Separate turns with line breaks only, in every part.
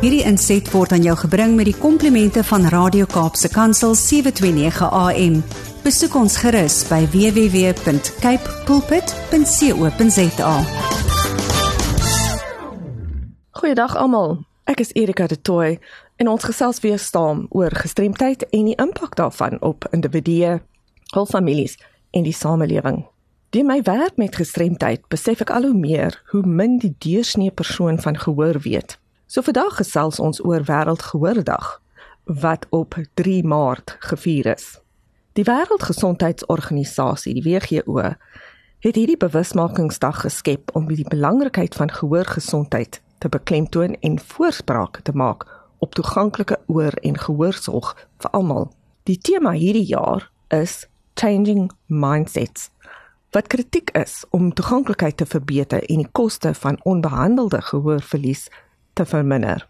Hierdie inset word aan jou gebring met die komplimente van Radio Kaapse Kansel 729 AM. Besoek ons gerus by www.cape pulpit.co.za.
Goeiedag almal. Ek is Erika de Tooy en ons gesels weer staan oor gestremdheid en die impak daarvan op individue, hul families en die samelewing. Deur my werk met gestremdheid besef ek al hoe meer hoe min die deursnee persoon van gehoor weet. So vandag gesels ons oor Wêreldgehoordag wat op 3 Maart gevier is. Die Wêreldgesondheidsorganisasie, die WHO, het hierdie bewusmakingsdag geskep om die belangrikheid van gehoorgesondheid te beklemtoon en voorspraak te maak op toeganklike oor- en gehoorsorg vir almal. Die tema hierdie jaar is Changing Mindsets wat kritiek is om toeganklikheid te verbeter en die koste van onbehandelde gehoorverlies te verminder.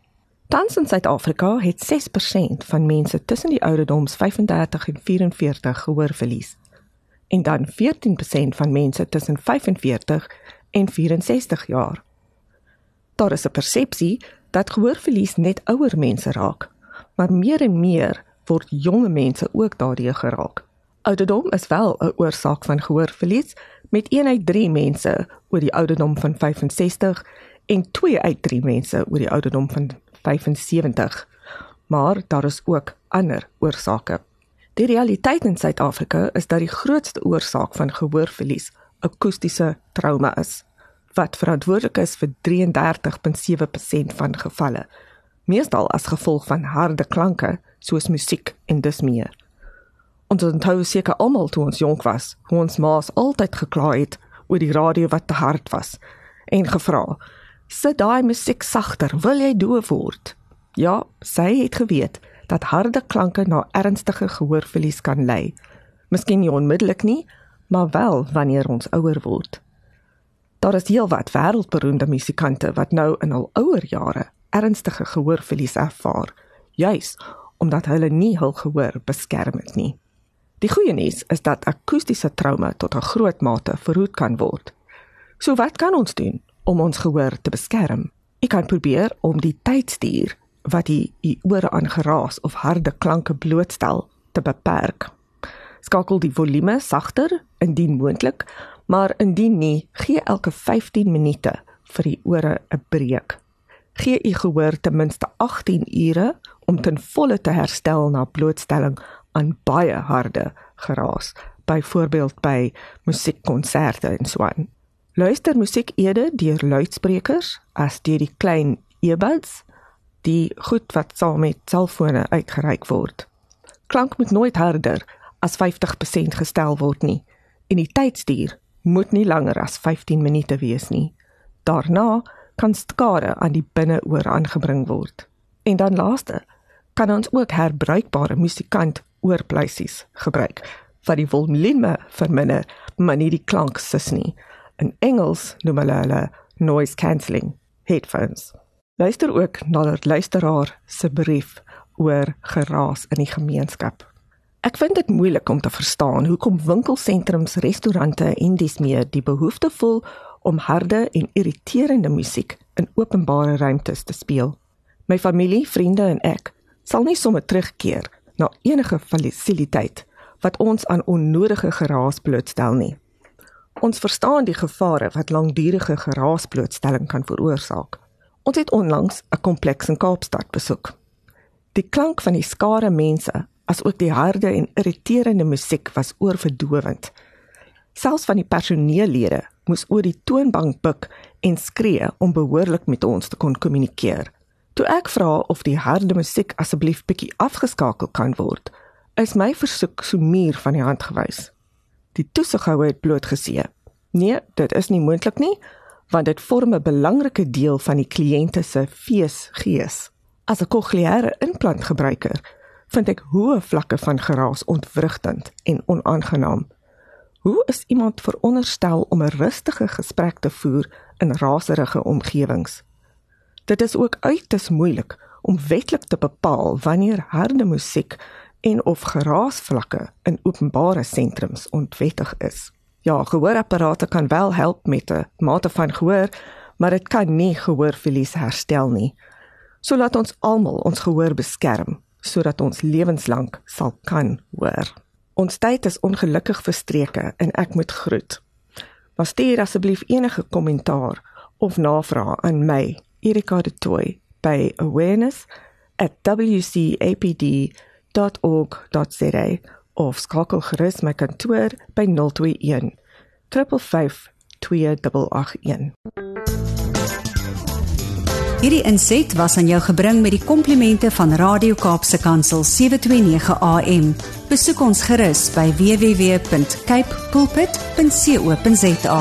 Tans in Suid-Afrika het 6% van mense tussen die ouderdoms 35 en 44 gehoorverlies en dan 14% van mense tussen 45 en 64 jaar. Daar is 'n persepsie dat gehoorverlies net ouer mense raak, maar meer en meer word jonge mense ook daardeur geraak. Ouderdom is wel 'n oorsaak van gehoorverlies met 1 uit 3 mense oor die ouderdom van 65 en 2 uit 3 mense oor die ouderdom van 75. Maar daar is ook ander oorsake. Die realiteit in Suid-Afrika is dat die grootste oorsaak van gehoorverlies akoestiese trauma is wat verantwoordelik is vir 33.7% van gevalle meestal as gevolg van harde klanke soos musiek en dus meer Ons onthou seker almal toe ons jonk was, hoe ons ma's altyd gekla het oor die radio wat te hard was en gevra: "Sit daai musiek sagter, wil jy doof word?" Ja, sy het geweet dat harde klanke na ernstige gehoorverlies kan lei. Miskien nie onmiddellik nie, maar wel wanneer ons ouer word. Daar is heelwat wêreldberoemde musikante wat nou in hul ouer jare ernstige gehoorverlies ervaar, juis omdat hulle nie hul gehoor beskerm het nie. Die goeie nuus is dat akoestiese trauma tot 'n groot mate verhoed kan word. So wat kan ons doen om ons gehoor te beskerm? Ek kan probeer om die tydstuur wat die u ore aan geraas of harde klanke blootstel te beperk. Skakel die volume sagter indien moontlik, maar indien nie, gee elke 15 minute vir die ore 'n breek. Gee u gehoor ten minste 18 ure om ten volle te herstel na blootstelling aan baie harde geraas, byvoorbeeld by musiekkonserte en so aan. Luister musiek eerder deur luidsprekers as deur die klein earbuds, die goed wat saam met selfone uitgereik word. Klank moet nooit harder as 50% gestel word nie en die tydstuur moet nie langer as 15 minute wees nie. Daarna kan skade aan die binneoor aangebring word. En dan laaste, kan ons ook herbruikbare musikant oorpleisies gebruik wat die volume verminder, maar nie die klank sis nie. In Engels noem hulle hulle noise cancelling headphones. Luister ook na 'n luisteraar se brief oor geraas in die gemeenskap. Ek vind dit moeilik om te verstaan hoekom winkelsentrums, restaurante en dis meer die behoefte voel om harde en irriterende musiek in openbare ruimtes te speel. My familie, vriende en ek sal nie sommer terugkeer na enige fasiliteit wat ons aan onnodige geraas blootstel nie. Ons verstaan die gevare wat langdurige geraasblootstelling kan veroorsaak. Ons het onlangs 'n kompleks in Kaapstad besoek. Die klank van die skare mense, asook die harde en irriterende musiek was oorverdowend. Selfs van die personeellede moes oor die toonbank buig en skree om behoorlik met ons te kon kommunikeer. Toe ek vra of die harde musiek asseblief bietjie afgeskakel kan word, is my versoek so muur van die hand gewys. Die toesighouer het blootgesee. Nee, dit is nie moontlik nie, want dit vorm 'n belangrike deel van die kliënte se feesgees. As 'n kokleaire implantgebruiker, vind ek hoë vlakke van geraas ontwrigtend en onaangenaam. Hoe is iemand veronderstel om 'n rustige gesprek te voer in raserige omgewings? Dit is ook uiters moeilik om wetlik te bepaal wanneer harde musiek en of geraasvlakke in openbare sentrums ontwettig is. Ja, gehoorapparate kan wel help met 'n mate van gehoor, maar dit kan nie gehoorverlies herstel nie. So laat ons almal ons gehoor beskerm sodat ons lewenslank sal kan hoor. Ons tyd is ongelukkig verstreke en ek moet groet. Maar stuur asseblief enige kommentaar of navrae aan my, Erika de Tooy by awareness@wcapd.org.za of skakel gerus my kantoor by 021 355 2881.
Hierdie inset was aan jou gebring met die komplimente van Radio Kaapse Kansel 729 AM. Besoek ons gerus by www.cape pulpit.co.za.